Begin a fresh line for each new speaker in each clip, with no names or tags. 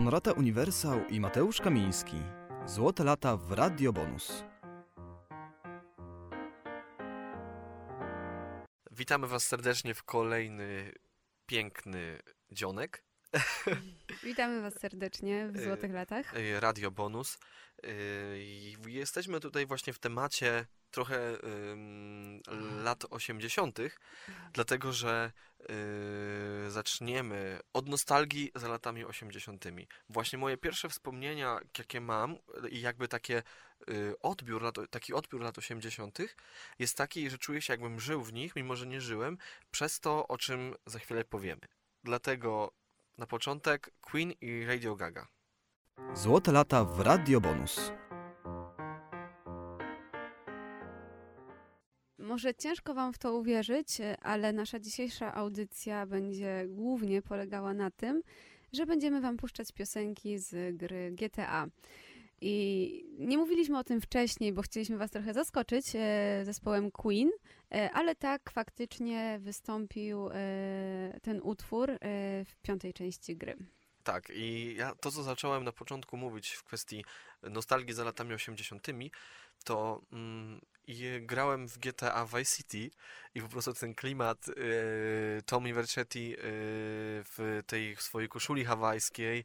Honorata Uniwersał i Mateusz Kamiński. Złote lata w Radio Bonus.
Witamy Was serdecznie w kolejny piękny dzionek.
Witamy Was serdecznie w Złotych Latach.
y, Radio Bonus. Y, Jesteśmy tutaj właśnie w temacie trochę ym, lat 80., dlatego że y, zaczniemy od nostalgii za latami 80. Właśnie moje pierwsze wspomnienia, jakie mam i jakby takie y, odbiór, lat, taki odbiór lat 80. jest taki, że czuję się jakbym żył w nich, mimo że nie żyłem, przez to, o czym za chwilę powiemy. Dlatego na początek Queen i Radio Gaga.
Złote lata w Radio Bonus.
Może ciężko Wam w to uwierzyć, ale nasza dzisiejsza audycja będzie głównie polegała na tym, że będziemy Wam puszczać piosenki z gry GTA. I nie mówiliśmy o tym wcześniej, bo chcieliśmy Was trochę zaskoczyć e, zespołem Queen, e, ale tak faktycznie wystąpił e, ten utwór e, w piątej części gry.
Tak, i ja to, co zacząłem na początku mówić w kwestii nostalgii za latami 80., to mm, grałem w GTA Vice City i po prostu ten klimat y, Tommy Vercetti y, w tej swojej koszuli hawajskiej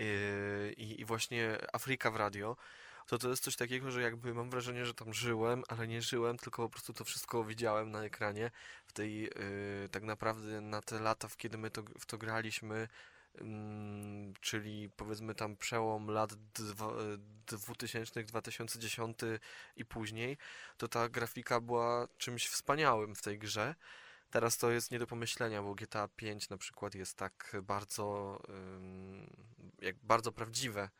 y, i, właśnie Afryka w radio, to to jest coś takiego, że jakby mam wrażenie, że tam żyłem, ale nie żyłem, tylko po prostu to wszystko widziałem na ekranie w tej, y, tak naprawdę na te lata, w kiedy my to, w to graliśmy, czyli powiedzmy tam przełom lat dwa- 2000, 2010 i później, to ta grafika była czymś wspaniałym w tej grze. Teraz to jest nie do pomyślenia, bo GTA 5 na przykład jest tak bardzo, jak bardzo prawdziwe,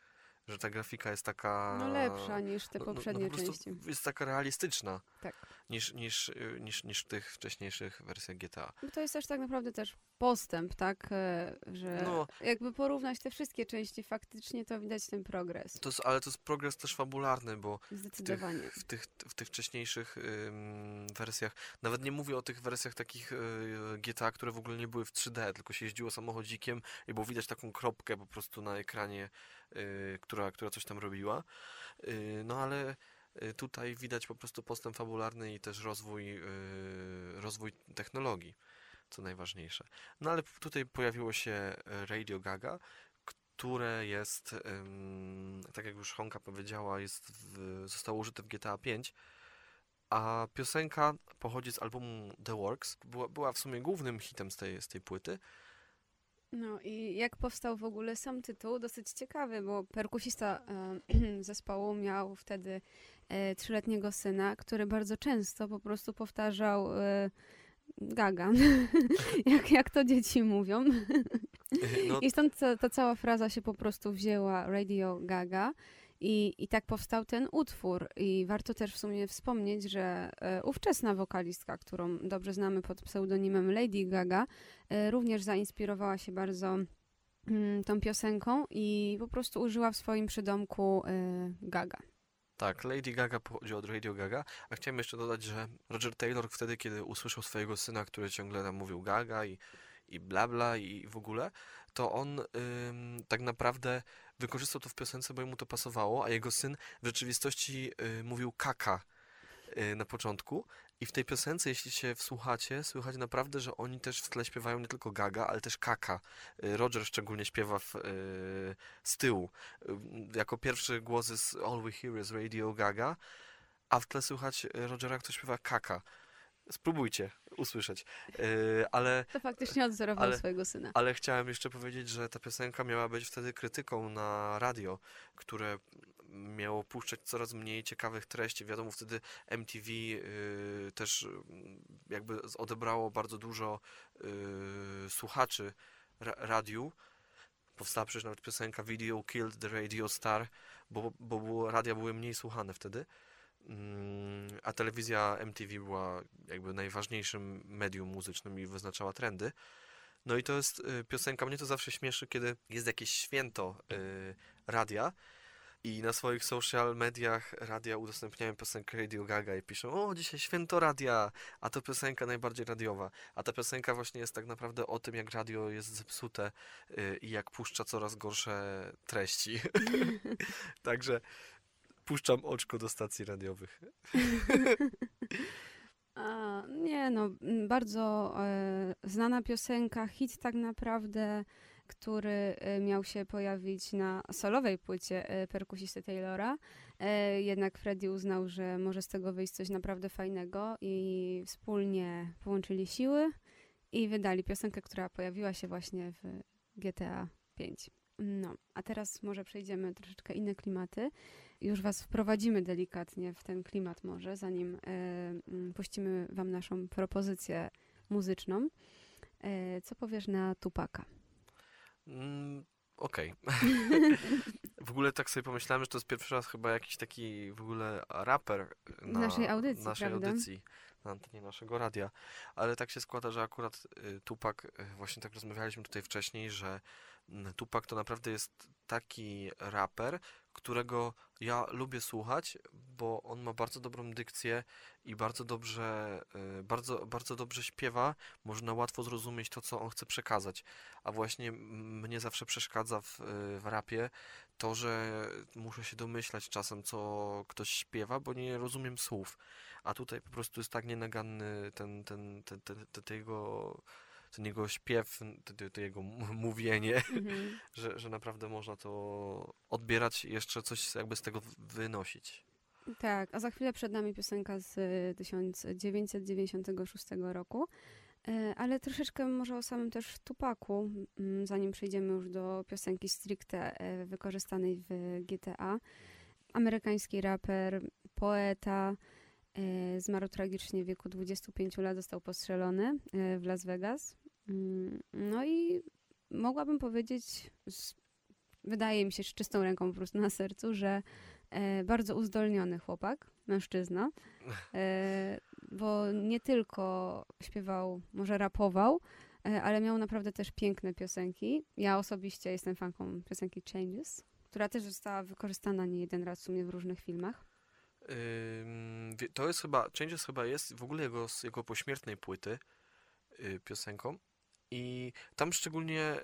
że ta grafika jest taka...
No lepsza niż te
no- no- no
poprzednie
prostu
części.
Jest taka realistyczna
Tak.
niż, niż, y, niż, niż w tych wcześniejszych wersjach GTA.
No To jest też tak naprawdę też postęp, tak? e, Że
No.
jakby porównać te wszystkie części, faktycznie to widać ten progres.
To jest, ale to jest progres też fabularny, bo
Zdecydowanie.
w tych, w tych wcześniejszych ym, wersjach, nawet nie mówię o tych wersjach takich y, GTA, które w ogóle nie były w 3D, tylko się jeździło samochodzikiem i było widać taką kropkę po prostu na ekranie, która, która coś tam robiła. Y, no ale y, tutaj widać po prostu postęp fabularny i też rozwój, y, rozwój technologii, co najważniejsze. No ale tutaj pojawiło się Radio Gaga, które jest, tak jak już Honka powiedziała, jest w, zostało użyte w GTA 5, a piosenka pochodzi z albumu The Works. Była, była w sumie głównym hitem z tej, z tej płyty.
No i jak powstał w ogóle sam tytuł, dosyć ciekawy, bo perkusista e, zespołu miał wtedy e, trzyletniego syna, który bardzo często po prostu powtarzał e, gaga, jak, jak to dzieci mówią.
No,
I stąd ta, ta cała fraza się po prostu wzięła Radio Gaga. I, I tak powstał ten utwór. I warto też w sumie wspomnieć, że e, ówczesna wokalistka, którą dobrze znamy pod pseudonimem Lady Gaga, e, również zainspirowała się bardzo mm, tą piosenką i po prostu użyła w swoim przydomku e, Gaga.
tak, Lady Gaga pochodzi od Radio Gaga, a chciałem jeszcze dodać, że Roger Taylor wtedy, kiedy usłyszał swojego syna, który ciągle nam mówił Gaga i, i bla bla i w ogóle, to on ym, tak naprawdę wykorzystał to w piosence, bo mu to pasowało, a jego syn w rzeczywistości y, mówił kaka y, na początku. I w tej piosence, jeśli się wsłuchacie, słychać naprawdę, że oni też w tle śpiewają nie tylko gaga, ale też kaka. Y, Roger szczególnie śpiewa w, y, z tyłu. Y, jako pierwszy głos jest All We Hear is Radio Gaga, a w tle słychać Rogera, kto śpiewa kaka. Spróbujcie usłyszeć. Y, ale
To faktycznie odzorował
Ale-
swojego syna.
ale chciałem jeszcze powiedzieć, że ta piosenka miała być wtedy krytyką na radio, które miało puszczać coraz mniej ciekawych treści. Wiadomo, wtedy MTV y, też y, jakby odebrało bardzo dużo y, słuchaczy ra radiu. Powstała przecież nawet piosenka Video Killed the Radio Star, bo, bo było, radia były mniej słuchane wtedy. Mm, A telewizja MTV była jakby najważniejszym medium muzycznym i wyznaczała trendy. No i to jest y, piosenka, mnie to zawsze śmieszy, kiedy jest jakieś święto y, radia, I na swoich social mediach radia udostępniają piosenkę Radio Gaga i piszą, o dzisiaj święto radia, a to piosenka najbardziej radiowa. A ta piosenka właśnie jest tak naprawdę o tym, jak radio jest zepsute y, i jak puszcza coraz gorsze treści. Także puszczam oczko do stacji radiowych.
A, nie no, bardzo e, znana piosenka, hit tak naprawdę, który e, miał się pojawić na solowej płycie e, perkusisty Taylora. E, jednak Freddie uznał, że może z tego wyjść coś naprawdę fajnego i wspólnie połączyli siły i wydali piosenkę, która pojawiła się właśnie w GTA 5. No, a teraz może przejdziemy troszeczkę inne klimaty. Już was wprowadzimy delikatnie w ten klimat może, zanim e, mm, puścimy wam naszą propozycję muzyczną. E, co powiesz na Tupaka?
Mm, Okej. w ogóle tak sobie pomyślałem, że to jest pierwszy raz chyba jakiś taki w ogóle raper na
naszej audycji,
naszej
prawda?
audycji, na antenie naszego radia. Ale tak się składa, że akurat y, Tupak, y, właśnie tak rozmawialiśmy tutaj wcześniej, że mm, Tupak to naprawdę jest taki raper, którego ja lubię słuchać, bo on ma bardzo dobrą dykcję i bardzo dobrze, y, bardzo, bardzo dobrze śpiewa. Można łatwo zrozumieć to, co on chce przekazać. A właśnie mnie zawsze przeszkadza w, y, w rapie to, że muszę się domyślać czasem, co ktoś śpiewa, bo nie rozumiem słów. A tutaj po prostu jest tak nienaganny ten, ten, ten, ten, ten, ten ten jego śpiew, to, to, jego mówienie,
Mhm.
że, że naprawdę można to odbierać i jeszcze coś jakby z tego wynosić.
Tak, a za chwilę przed nami piosenka z e, 1996 roku. E, Ale troszeczkę może o samym też Tupaku, mm, zanim przejdziemy już do piosenki stricte e, wykorzystanej w GTA. Amerykański raper, poeta, e, zmarł tragicznie w wieku 25 lat, został postrzelony w Las Vegas. Mm, No i mogłabym powiedzieć, z, wydaje mi się, z czystą ręką po prostu na sercu, że e, bardzo uzdolniony chłopak, mężczyzna, e, bo nie tylko śpiewał, może rapował, e, ale miał naprawdę też piękne piosenki. Ja osobiście jestem fanką piosenki Changes, która też została wykorzystana nie jeden raz w sumie w różnych filmach.
To jest chyba, Changes chyba jest w ogóle jego, jego pośmiertnej płyty y, piosenką i tam szczególnie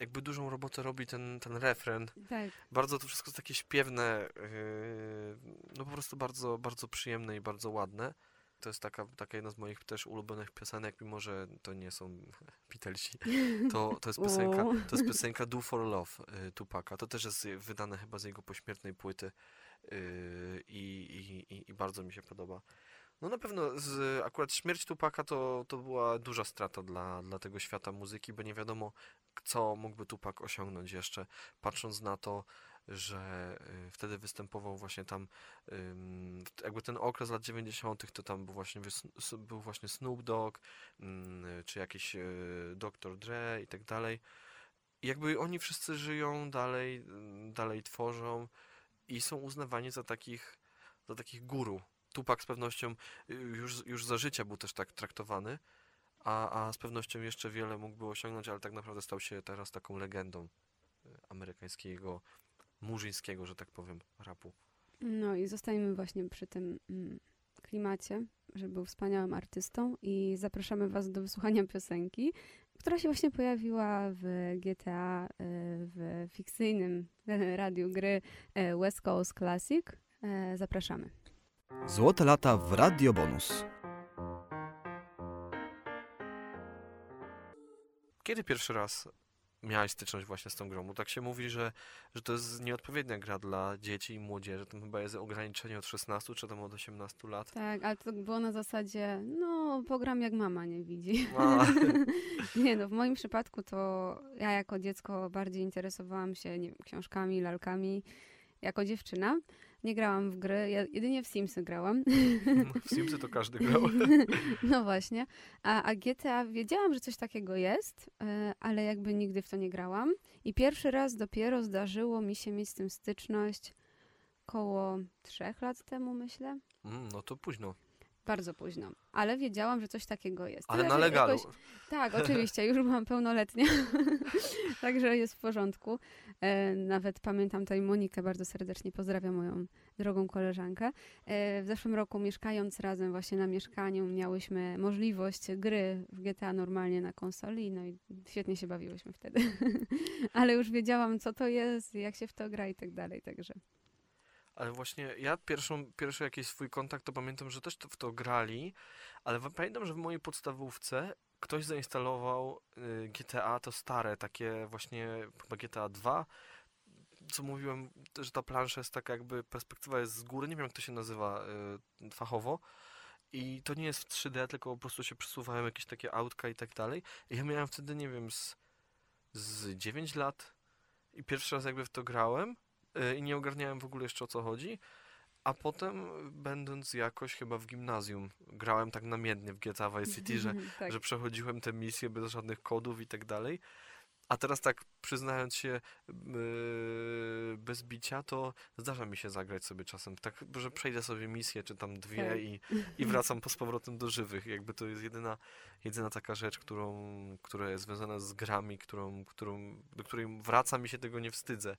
jakby dużą robotę robi ten, ten refren.
Tak,
Bardzo to wszystko jest takie śpiewne, yy, no po prostu bardzo, bardzo przyjemne i bardzo ładne. To jest taka, taka jedna z moich też ulubionych piosenek, mimo że to nie są Beatlesi. To, to jest piosenka, to jest piosenka Do For Love y, Tupaka. To też jest wydane chyba z jego pośmiertnej płyty y, i, i, i, i bardzo mi się podoba. No na pewno z, akurat śmierć Tupaka to, to była duża strata dla, dla tego świata muzyki, bo nie wiadomo, co mógłby Tupak osiągnąć jeszcze, patrząc na to, że y, wtedy występował właśnie tam, jakby ten okres lat 90. to tam był właśnie, był właśnie Snoop Dogg, mm, czy jakiś y, Dr. Dre i tak dalej. Jakby oni wszyscy żyją dalej, mm, dalej tworzą i są uznawani za takich, za takich guru. Tupak z pewnością y, już, już za życia był też tak traktowany, a, a z pewnością jeszcze wiele mógłby osiągnąć, ale tak naprawdę stał się teraz taką legendą y, amerykańskiego, murzyńskiego, że tak powiem, rapu.
no i zostajemy właśnie przy tym mm, klimacie, że był wspaniałym artystą i zapraszamy was do wysłuchania piosenki, która się właśnie pojawiła w GTA, e, w fikcyjnym radiu gry West Coast Classic. Zapraszamy.
Złote lata w Radio Bonus.
Kiedy pierwszy raz miałeś styczność właśnie z tą grą? Bo tak się mówi, że, że to jest nieodpowiednia gra dla dzieci i młodzieży. Tam chyba jest ograniczenie od 16 czy tam od 18 lat.
Tak, ale to było na zasadzie, no pogram jak mama nie widzi. Nie no, w moim przypadku to ja jako dziecko bardziej interesowałam się nie wiem, książkami, lalkami. Jako dziewczyna nie grałam w gry, ja jedynie w Simsy grałam.
w Simsy to każdy grał.
No właśnie. A, a GTA wiedziałam, że coś takiego jest, e, ale jakby nigdy w to nie grałam. I pierwszy raz dopiero zdarzyło mi się mieć z tym styczność koło trzech lat temu, myślę.
Mm, no to późno.
Bardzo późno. Ale wiedziałam, że coś takiego jest.
Ale
Tyle,
na legalu.
jakoś- Tak, oczywiście, już byłam pełnoletnia, także jest w porządku. E, nawet pamiętam tutaj Monikę, bardzo serdecznie pozdrawiam moją drogą koleżankę. E, w zeszłym roku mieszkając razem właśnie na mieszkaniu miałyśmy możliwość gry w GTA normalnie na konsoli, no i świetnie się bawiłyśmy wtedy. Ale już wiedziałam, co to jest, jak się w to gra i tak dalej, także...
Ale właśnie ja pierwszą, pierwszy jakiś swój kontakt to pamiętam, że też to, w to grali, ale pamiętam, że w mojej podstawówce ktoś zainstalował y, GTA, to stare, takie właśnie chyba GTA 2, co mówiłem, że ta plansza jest taka jakby, perspektywa jest z góry, nie wiem jak to się nazywa y, fachowo. I to nie jest w 3D, tylko po prostu się przesuwają jakieś takie autka i tak dalej. I ja miałem wtedy, nie wiem, z, z 9 lat i pierwszy raz jakby w to grałem i nie ogarniałem w ogóle jeszcze o co chodzi. A potem, będąc jakoś chyba w gimnazjum, grałem tak namiętnie w GTA Vice City, że,
tak.
że przechodziłem te misje bez żadnych kodów i tak dalej. A teraz tak przyznając się yy, bez bicia, to zdarza mi się zagrać sobie czasem tak, że przejdę sobie misję, czy tam dwie
Tak.
i, i wracam po z powrotem do żywych. Jakby to jest jedyna, jedyna taka rzecz, którą, która jest związana z grami, którą, którą, do której wracam i się tego nie wstydzę.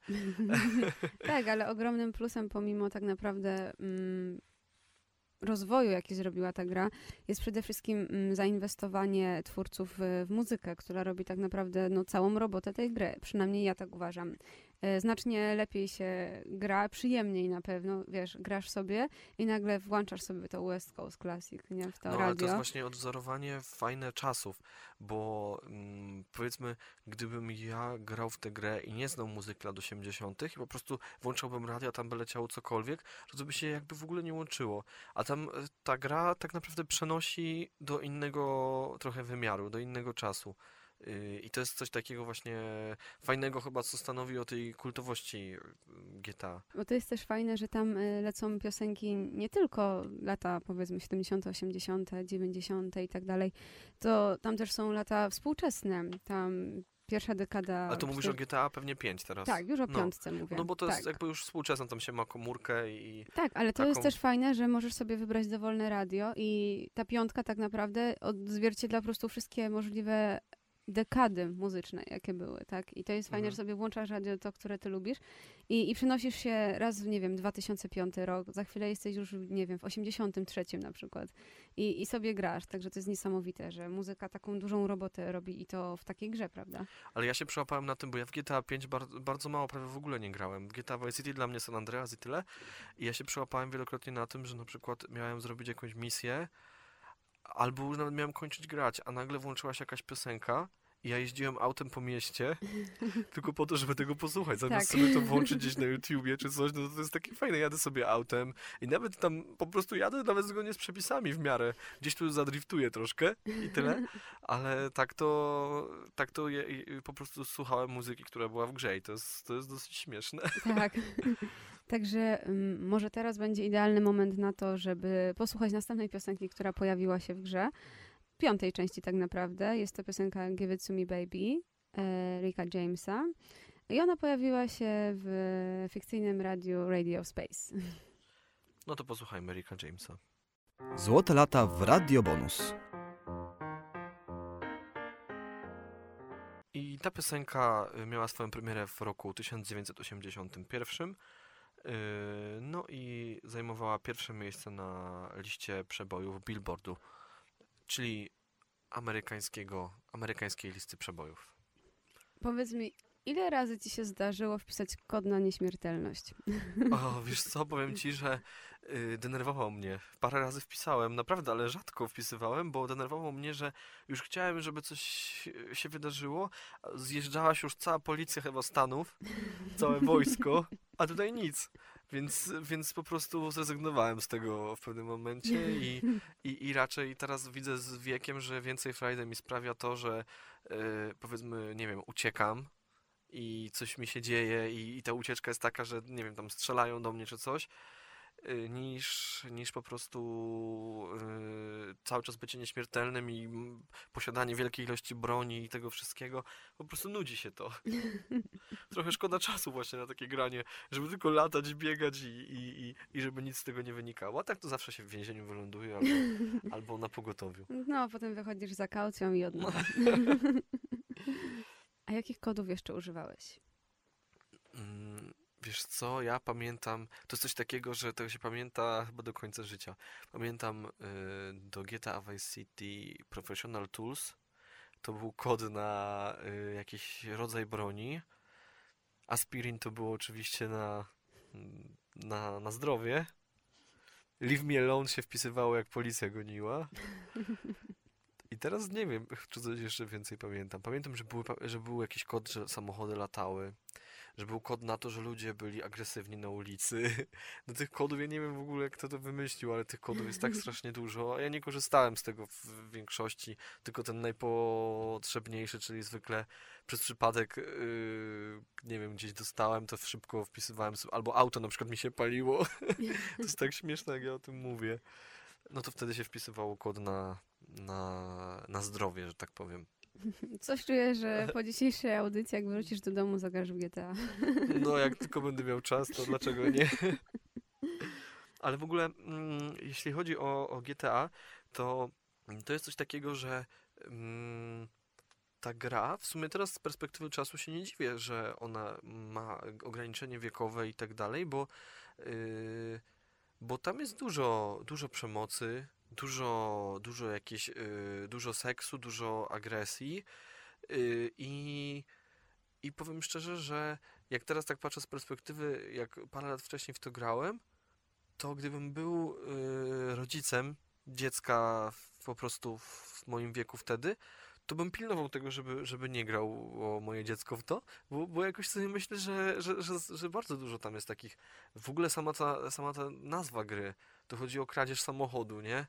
tak, ale ogromnym plusem pomimo tak naprawdę mm, rozwoju, jaki zrobiła ta gra, jest przede wszystkim mm, zainwestowanie twórców w, w muzykę, która robi tak naprawdę no, całą robotę tej gry. Przynajmniej ja tak uważam. E, Znacznie lepiej się gra, przyjemniej na pewno, wiesz, grasz sobie i nagle włączasz sobie to West Coast Classic, nie, w to
No, ale to
radio.
jest właśnie odwzorowanie fajne czasów, bo mm, powiedzmy, gdybym ja grał w tę grę i nie znał muzyki lat 80. i po prostu włączałbym radio, a tam by leciało cokolwiek, to to by się jakby w ogóle nie łączyło. A tam e, ta gra tak naprawdę przenosi do innego trochę wymiaru, do innego czasu. Yy, I to jest coś takiego właśnie fajnego chyba, co stanowi o tej kultowości yy, GTA.
Bo to jest też fajne, że tam y, lecą piosenki nie tylko lata powiedzmy 70., 80., 90. i tak dalej, to tam też są lata współczesne. Tam pierwsza dekada.
Ale to mówisz o GTA pewnie 5 teraz.
Tak, już o
No.
piątce mówię.
No bo to
tak.
jest jakby już współczesne, tam się ma komórkę i...
Tak, ale to jest
taką-
też fajne, że możesz sobie wybrać dowolne radio i ta piątka tak naprawdę odzwierciedla po prostu wszystkie możliwe dekady muzyczne, jakie były, tak? I to jest fajne,
Mhm.
że sobie włączasz radio to, które ty lubisz i, i przenosisz się raz w, nie wiem, 2005 rok, za chwilę jesteś już, nie wiem, w 83 na przykład i, i sobie grasz, także to jest niesamowite, że muzyka taką dużą robotę robi i to w takiej grze, prawda?
Ale ja się przełapałem na tym, bo ja w GTA 5 bar bardzo mało, prawie w ogóle nie grałem. GTA Vice City dla mnie San Andreas i tyle. I ja się przełapałem wielokrotnie na tym, że na przykład miałem zrobić jakąś misję, albo już nawet miałem kończyć grać, a nagle włączyła się jakaś piosenka i ja jeździłem autem po mieście, tylko po to, żeby tego posłuchać. Zamiast
Tak.
sobie to włączyć gdzieś na YouTubie czy coś, no to jest takie fajne. Jadę sobie autem i nawet tam po prostu jadę nawet zgodnie z przepisami w miarę. Gdzieś tu zadriftuję troszkę i tyle. Ale tak to, tak to je, po prostu słuchałem muzyki, która była w grze i to jest, to jest dosyć śmieszne.
Tak. Także ym, może teraz będzie idealny moment na to, żeby posłuchać następnej piosenki, która pojawiła się w grze. Piątej części tak naprawdę. Jest to piosenka Give It To Me Baby e, Ricka Jamesa. I ona pojawiła się w fikcyjnym radiu Radio Space.
No to posłuchajmy Ricka Jamesa.
Złote lata w Radio Bonus.
I ta piosenka y, miała swoją premierę w roku 1981. Yy, No i zajmowała pierwsze miejsce na liście przebojów Billboardu, czyli amerykańskiego, amerykańskiej listy przebojów.
Powiedz mi, ile razy ci się zdarzyło wpisać kod na nieśmiertelność?
O, wiesz co, powiem ci, że y, denerwował mnie. Parę razy wpisałem, naprawdę, ale rzadko wpisywałem, bo denerwowało mnie, że już chciałem, żeby coś się wydarzyło. a Zjeżdżała się już cała policja chyba Stanów, całe wojsko, a tutaj nic. Więc, więc po prostu zrezygnowałem z tego w pewnym momencie i, i, i raczej teraz widzę z wiekiem, że więcej frajdy mi sprawia to, że y, powiedzmy, nie wiem, uciekam i coś mi się dzieje i, i ta ucieczka jest taka, że nie wiem, tam strzelają do mnie czy coś y, niż, niż po prostu y, cały czas bycie nieśmiertelnym i posiadanie wielkiej ilości broni i tego wszystkiego. Po prostu nudzi się to. Trochę szkoda czasu właśnie na takie granie, żeby tylko latać, biegać i, i, i, i żeby nic z tego nie wynikało. A tak to zawsze się w więzieniu wyląduje albo, albo na pogotowiu.
No, a potem wychodzisz za kaucją i od. A jakich kodów jeszcze używałeś?
Mm, Wiesz co, ja pamiętam, to jest coś takiego, że tego się pamięta chyba do końca życia. Pamiętam y, do GTA Vice City Professional Tools, to był kod na y, jakiś rodzaj broni. Aspirin to było oczywiście na, mm, na, na zdrowie. Leave me alone się wpisywało jak policja goniła. I teraz nie wiem, czy coś jeszcze więcej pamiętam. Pamiętam, że, były, że był jakiś kod, że samochody latały, że był kod na to, że ludzie byli agresywni na ulicy. No tych kodów, ja nie wiem w ogóle, kto to wymyślił, ale tych kodów jest tak strasznie dużo. a Ja nie korzystałem z tego w większości, tylko ten najpotrzebniejszy, czyli zwykle przez przypadek, yy, nie wiem, gdzieś dostałem, to szybko wpisywałem sobie, albo auto na przykład mi się paliło. to jest tak śmieszne, jak ja o tym mówię. No to wtedy się wpisywało kod na, na, na zdrowie, że tak powiem.
Coś czuję, że po dzisiejszej audycji, jak wrócisz do domu, zagrasz w GTA.
No, jak tylko będę miał czas, to dlaczego nie? Ale w ogóle, mm, jeśli chodzi o, o GTA, to to jest coś takiego, że mm, ta gra, w sumie teraz z perspektywy czasu się nie dziwię, że ona ma ograniczenie wiekowe i tak dalej, bo, yy, bo tam jest dużo, dużo przemocy, dużo, dużo jakieś, yy, dużo seksu, dużo agresji yy, i, i powiem szczerze, że jak teraz tak patrzę z perspektywy, jak parę lat wcześniej w to grałem, to gdybym był y, rodzicem dziecka po prostu w moim wieku wtedy, to bym pilnował tego, żeby, żeby nie grał o moje dziecko w to, bo, bo jakoś sobie myślę, że, że, że, że bardzo dużo tam jest takich. W ogóle sama ta, sama ta nazwa gry, to chodzi o kradzież samochodu, nie?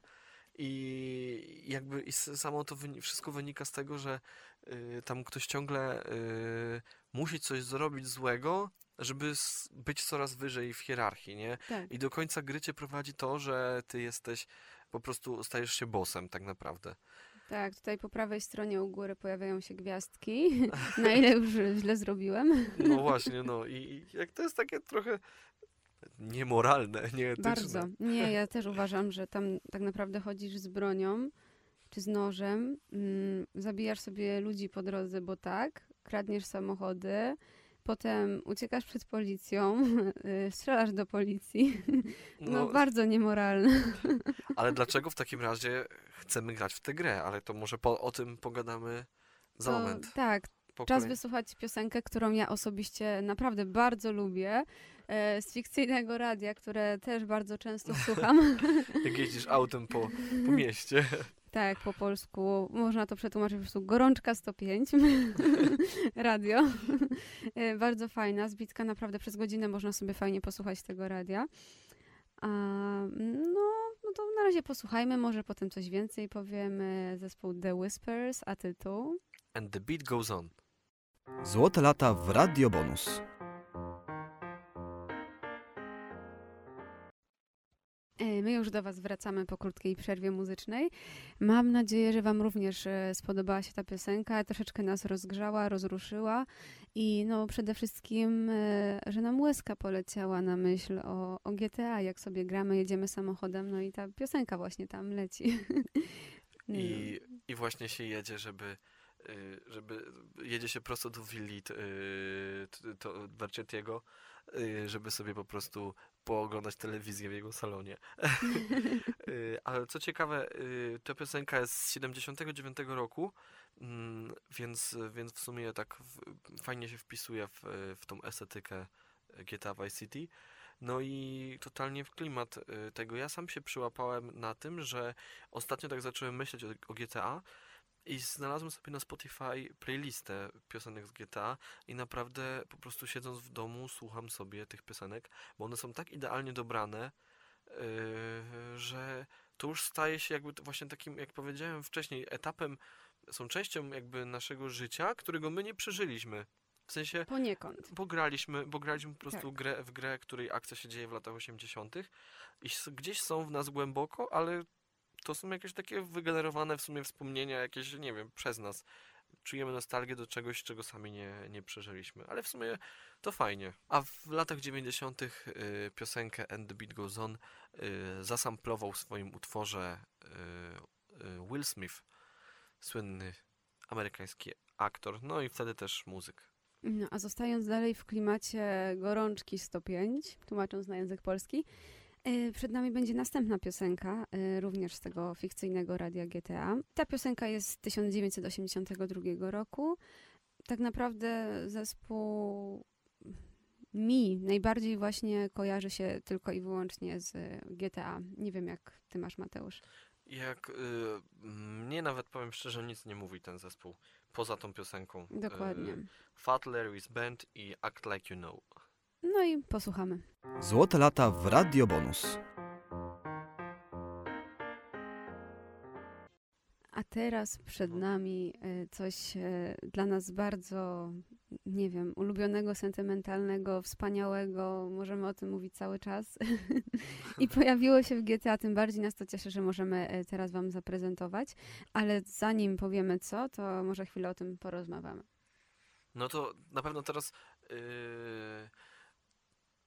I jakby i samo to wyni- wszystko wynika z tego, że y, tam ktoś ciągle y, musi coś zrobić złego, żeby być coraz wyżej w hierarchii, nie?
Tak.
I do końca gry cię prowadzi to, że ty jesteś, po prostu stajesz się bossem tak naprawdę.
Tak, tutaj po prawej stronie u góry pojawiają się gwiazdki. Na ile już źle zrobiłem?
No właśnie, no i, jak to jest takie trochę niemoralne, nieetyczne.
Bardzo. Nie, ja też uważam, że tam tak naprawdę chodzisz z bronią czy z nożem, mm, zabijasz sobie ludzi po drodze, bo tak, kradniesz samochody, potem uciekasz przed policją, y, strzelasz do policji. No,
No,
bardzo niemoralne.
ale dlaczego w takim razie chcemy grać w tę grę? Ale to może po, o tym pogadamy za
To-
moment.
Tak, czas wysłuchać piosenkę, którą ja osobiście naprawdę bardzo lubię, e, z fikcyjnego radia, które też bardzo często słucham.
Jak jeździsz autem po, po mieście.
Tak, po polsku można to przetłumaczyć po prostu Gorączka 105 radio. E, Bardzo fajna, zbitka naprawdę przez godzinę można sobie fajnie posłuchać tego radia. A, no, no to na razie posłuchajmy, może potem coś więcej powiemy. Zespół The Whispers, a tytuł?
And the beat goes on.
Złote lata w Radio Bonus.
My już do Was wracamy po krótkiej przerwie muzycznej. Mam nadzieję, że Wam również e, spodobała się ta piosenka, troszeczkę nas rozgrzała, rozruszyła i no przede wszystkim, e, że nam łezka poleciała na myśl o, o GTA, jak sobie gramy, jedziemy samochodem, no i ta piosenka właśnie tam leci.
I, I właśnie się jedzie, żeby, żeby jedzie się prosto do willi y, żeby sobie po prostu pooglądać telewizję w jego salonie. Y, Ale co ciekawe, y, ta piosenka jest z 79 roku, mm, więc, więc w sumie tak fajnie się wpisuje w, w tą estetykę GTA Vice City. No i totalnie w klimat y, tego. Ja sam się przyłapałem na tym, że ostatnio tak zacząłem myśleć o, o GTA i znalazłem sobie na Spotify playlistę piosenek z GTA i naprawdę po prostu siedząc w domu słucham sobie tych piosenek, bo one są tak idealnie dobrane, yy, że to już staje się jakby właśnie takim, jak powiedziałem wcześniej, etapem, są częścią jakby naszego życia, którego my nie przeżyliśmy. W sensie,
Poniekąd.
bo graliśmy, bo graliśmy po prostu
Tak.
grę, w grę, której akcja się dzieje w latach 80. i gdzieś są w nas głęboko, ale to są jakieś takie wygenerowane w sumie wspomnienia, jakieś, nie wiem, przez nas. Czujemy nostalgię do czegoś, czego sami nie, nie przeżyliśmy, ale w sumie to fajnie. A w latach 90. Y, piosenkę And the Beat Goes On y, zasamplował w swoim utworze y, Will Smith, słynny amerykański aktor, no i wtedy też muzyk.
No, a zostając dalej w klimacie gorączki 105, tłumacząc na język polski, przed nami będzie następna piosenka, y, również z tego fikcyjnego radia GTA. Ta piosenka jest z 1982 roku. Tak naprawdę zespół mi najbardziej właśnie kojarzy się tylko i wyłącznie z GTA. Nie wiem, jak ty masz, Mateusz.
Jak y, mnie nawet powiem szczerze, nic nie mówi ten zespół poza tą piosenką.
Dokładnie.
Y, Fat Larry's Band i Act Like You Know.
No i posłuchamy.
Złote lata w Radio Bonus.
A teraz przed nami y, coś y, dla nas bardzo, nie wiem, ulubionego, sentymentalnego, wspaniałego. Możemy o tym mówić cały czas. I pojawiło się w GTA, tym bardziej nas to cieszy, że możemy y, teraz Wam zaprezentować. Ale zanim powiemy co, to może chwilę o tym porozmawiamy.
No to na pewno teraz y,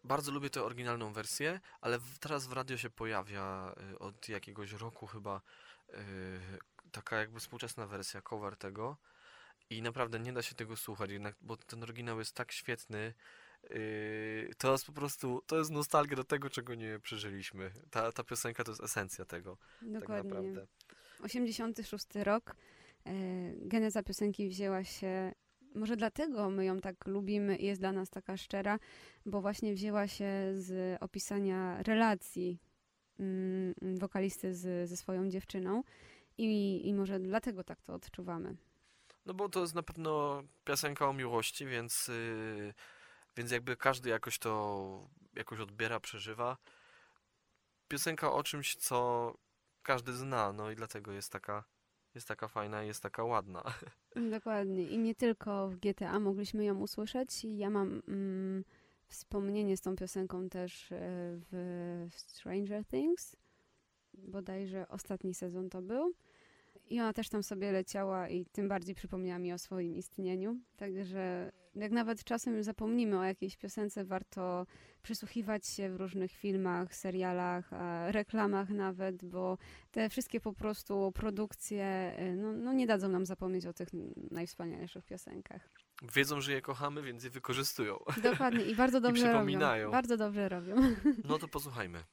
bardzo lubię tę oryginalną wersję, ale w, teraz w radio się pojawia y, od jakiegoś roku chyba y, taka jakby współczesna wersja, cover tego i naprawdę nie da się tego słuchać, jednak, bo ten oryginał jest tak świetny. y, to jest po prostu, to jest nostalgia do tego, czego nie przeżyliśmy. Ta, ta piosenka to jest esencja tego, tak
Dokładnie.
naprawdę.
86 rok. E, geneza piosenki wzięła się, może dlatego my ją tak lubimy i jest dla nas taka szczera, bo właśnie wzięła się z opisania relacji mm, wokalisty z, ze swoją dziewczyną i, i może dlatego tak to odczuwamy.
No bo to jest na pewno piosenka o miłości, więc, yy, więc jakby każdy jakoś to jakoś odbiera, przeżywa. Piosenka o czymś, co każdy zna, no i dlatego jest taka, jest taka fajna jest taka ładna.
Dokładnie. I nie tylko w GTA mogliśmy ją usłyszeć. Ja mam mm, wspomnienie z tą piosenką też e, w Stranger Things. Bodajże ostatni sezon to był. I ona też tam sobie leciała i tym bardziej przypomniała mi o swoim istnieniu. Także jak nawet czasem zapomnimy o jakiejś piosence, warto przysłuchiwać się w różnych filmach, serialach, e, reklamach nawet, bo te wszystkie po prostu produkcje y, no, no nie dadzą nam zapomnieć o tych najwspanialszych piosenkach.
Wiedzą, że je kochamy, więc je wykorzystują.
Dokładnie i bardzo dobrze
przypominają.
robią. Bardzo dobrze robią.
No to posłuchajmy.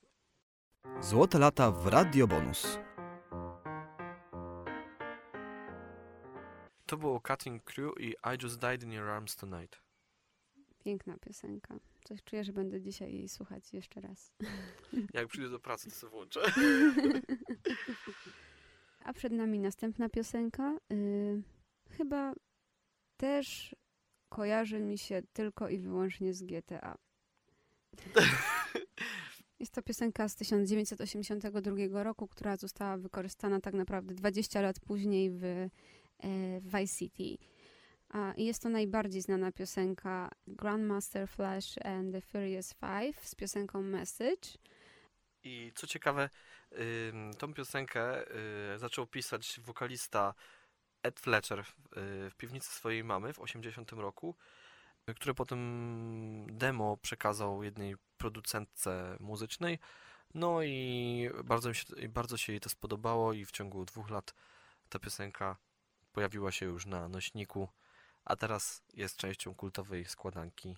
Złote lata w Radio Bonus.
To było Cutting Crew i I Just Died in Your Arms Tonight.
Piękna piosenka. Coś czuję, że będę dzisiaj jej słuchać jeszcze raz.
Jak przyjdę do pracy, to sobie włączę.
A przed nami następna piosenka. Y, chyba też kojarzy mi się tylko i wyłącznie z GTA. Jest to piosenka z 1982 roku, która została wykorzystana tak naprawdę 20 lat później w Vice City. Jest to najbardziej znana piosenka Grandmaster Flash and the Furious Five z piosenką Message.
I co ciekawe, tą piosenkę y, zaczął pisać wokalista Ed Fletcher w, y, piwnicy swojej mamy w 80 roku, y, które potem demo przekazał jednej producentce muzycznej. No i bardzo, mi się, bardzo się jej to spodobało i w ciągu dwóch lat ta piosenka pojawiła się już na nośniku, a teraz jest częścią kultowej składanki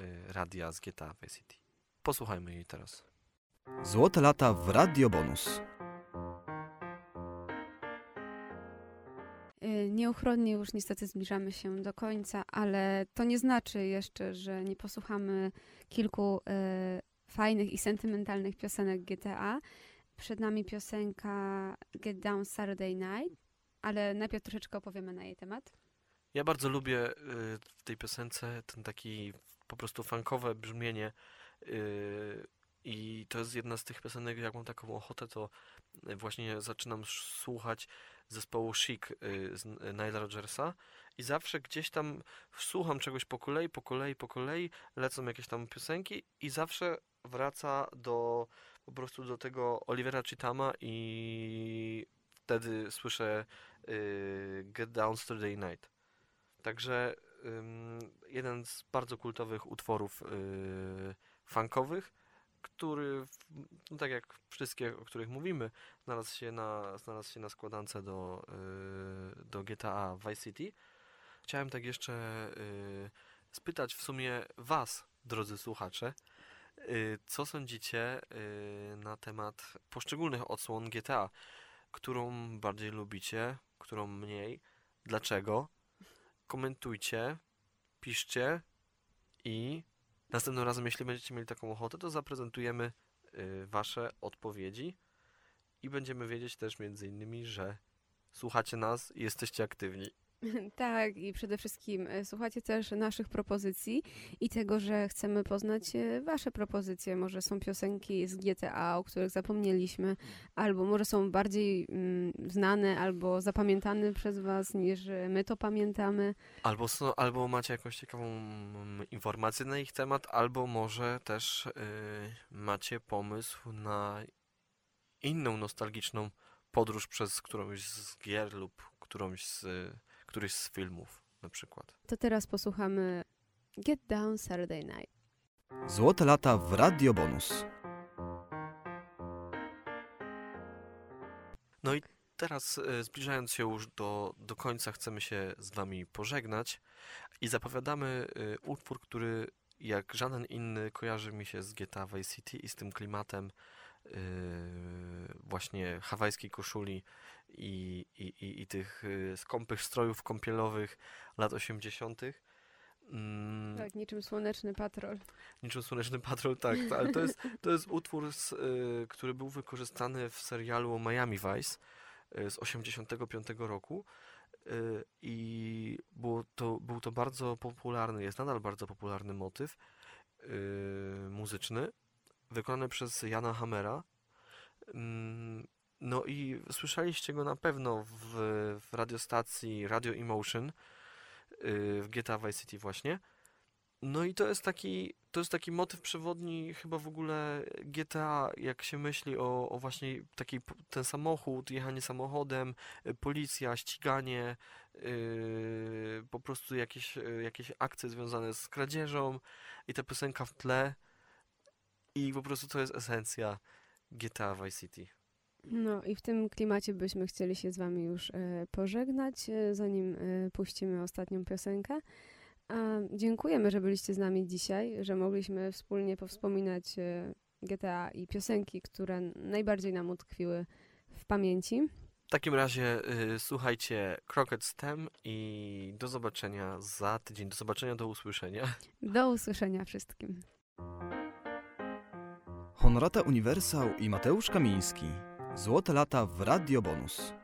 y, radia z GTA Vice City. Posłuchajmy jej teraz.
Złote lata w Radio Bonus.
Y, Nieuchronnie już niestety zbliżamy się do końca, ale to nie znaczy jeszcze, że nie posłuchamy kilku y, fajnych i sentymentalnych piosenek GTA. Przed nami piosenka Get Down Saturday Night, ale najpierw troszeczkę opowiemy na jej temat.
Ja bardzo lubię y, w tej piosence ten taki po prostu funkowe brzmienie y, i to jest jedna z tych piosenek, jak mam taką ochotę, to właśnie zaczynam słuchać zespołu Chic y, z Nile Rodgersa i zawsze gdzieś tam słucham czegoś po kolei, po kolei, po kolei, lecą jakieś tam piosenki i zawsze wraca do po prostu do tego Olivera Chitama i wtedy słyszę y, Get Down Saturday Night. Także jeden z bardzo kultowych utworów y, funkowych, który, no tak jak wszystkie, o których mówimy, znalazł się na, znalazł się na składance do, y, do GTA Vice City. Chciałem tak jeszcze spytać w sumie Was, drodzy słuchacze, co sądzicie na temat poszczególnych odsłon GTA? Którą bardziej lubicie, którą mniej? Dlaczego? Komentujcie, piszcie i następnym razem, jeśli będziecie mieli taką ochotę, to zaprezentujemy y, Wasze odpowiedzi i będziemy wiedzieć też między innymi, że słuchacie nas i jesteście aktywni.
Tak, i przede wszystkim e, słuchacie też naszych propozycji i tego, że chcemy poznać e, wasze propozycje. Może są piosenki z GTA, o których zapomnieliśmy, albo może są bardziej mm, znane albo zapamiętane przez was, niż my to pamiętamy.
Albo, są, albo macie jakąś ciekawą mm, informację na ich temat, albo może też y, macie pomysł na inną nostalgiczną podróż przez którąś z gier lub którąś z, któryś z filmów na przykład.
To teraz posłuchamy Get Down Saturday Night.
Złote lata w Radio Bonus.
No i teraz e, zbliżając się już do, do końca, chcemy się z Wami pożegnać i zapowiadamy e, utwór, który jak żaden inny kojarzy mi się z GTA Vice City i z tym klimatem właśnie hawajskiej koszuli i, i, i, i tych e, skąpych strojów kąpielowych lat 80. Mm,
Tak, niczym słoneczny patrol.
Niczym Słoneczny Patrol, tak, to, ale to jest, to jest utwór, z, y, który był wykorzystany w serialu Miami Vice y, z 85 roku y, i było to, był to bardzo popularny, jest nadal bardzo popularny motyw y, muzyczny, wykonany przez Jana Hammera. Mm, No i słyszeliście go na pewno w, w radiostacji Radio Emotion y, w GTA Vice City właśnie. No i to jest taki, to jest taki motyw przewodni chyba w ogóle GTA, jak się myśli o, o właśnie taki ten samochód, jechanie samochodem, y, policja, ściganie, yy, po prostu jakieś, y, jakieś akcje związane z kradzieżą i ta piosenka w tle i po prostu to jest esencja GTA Vice City.
No i w tym klimacie byśmy chcieli się z wami już e, pożegnać, e, zanim e, puścimy ostatnią piosenkę. A dziękujemy, że byliście z nami dzisiaj, że mogliśmy wspólnie powspominać e, GTA i piosenki, które najbardziej nam utkwiły w pamięci.
W takim razie y, słuchajcie Crockett Stem i do zobaczenia za tydzień, do zobaczenia, do usłyszenia.
Do usłyszenia wszystkim.
Honorata Uniwersał i Mateusz Kamiński. Złote lata w Radio Bonus.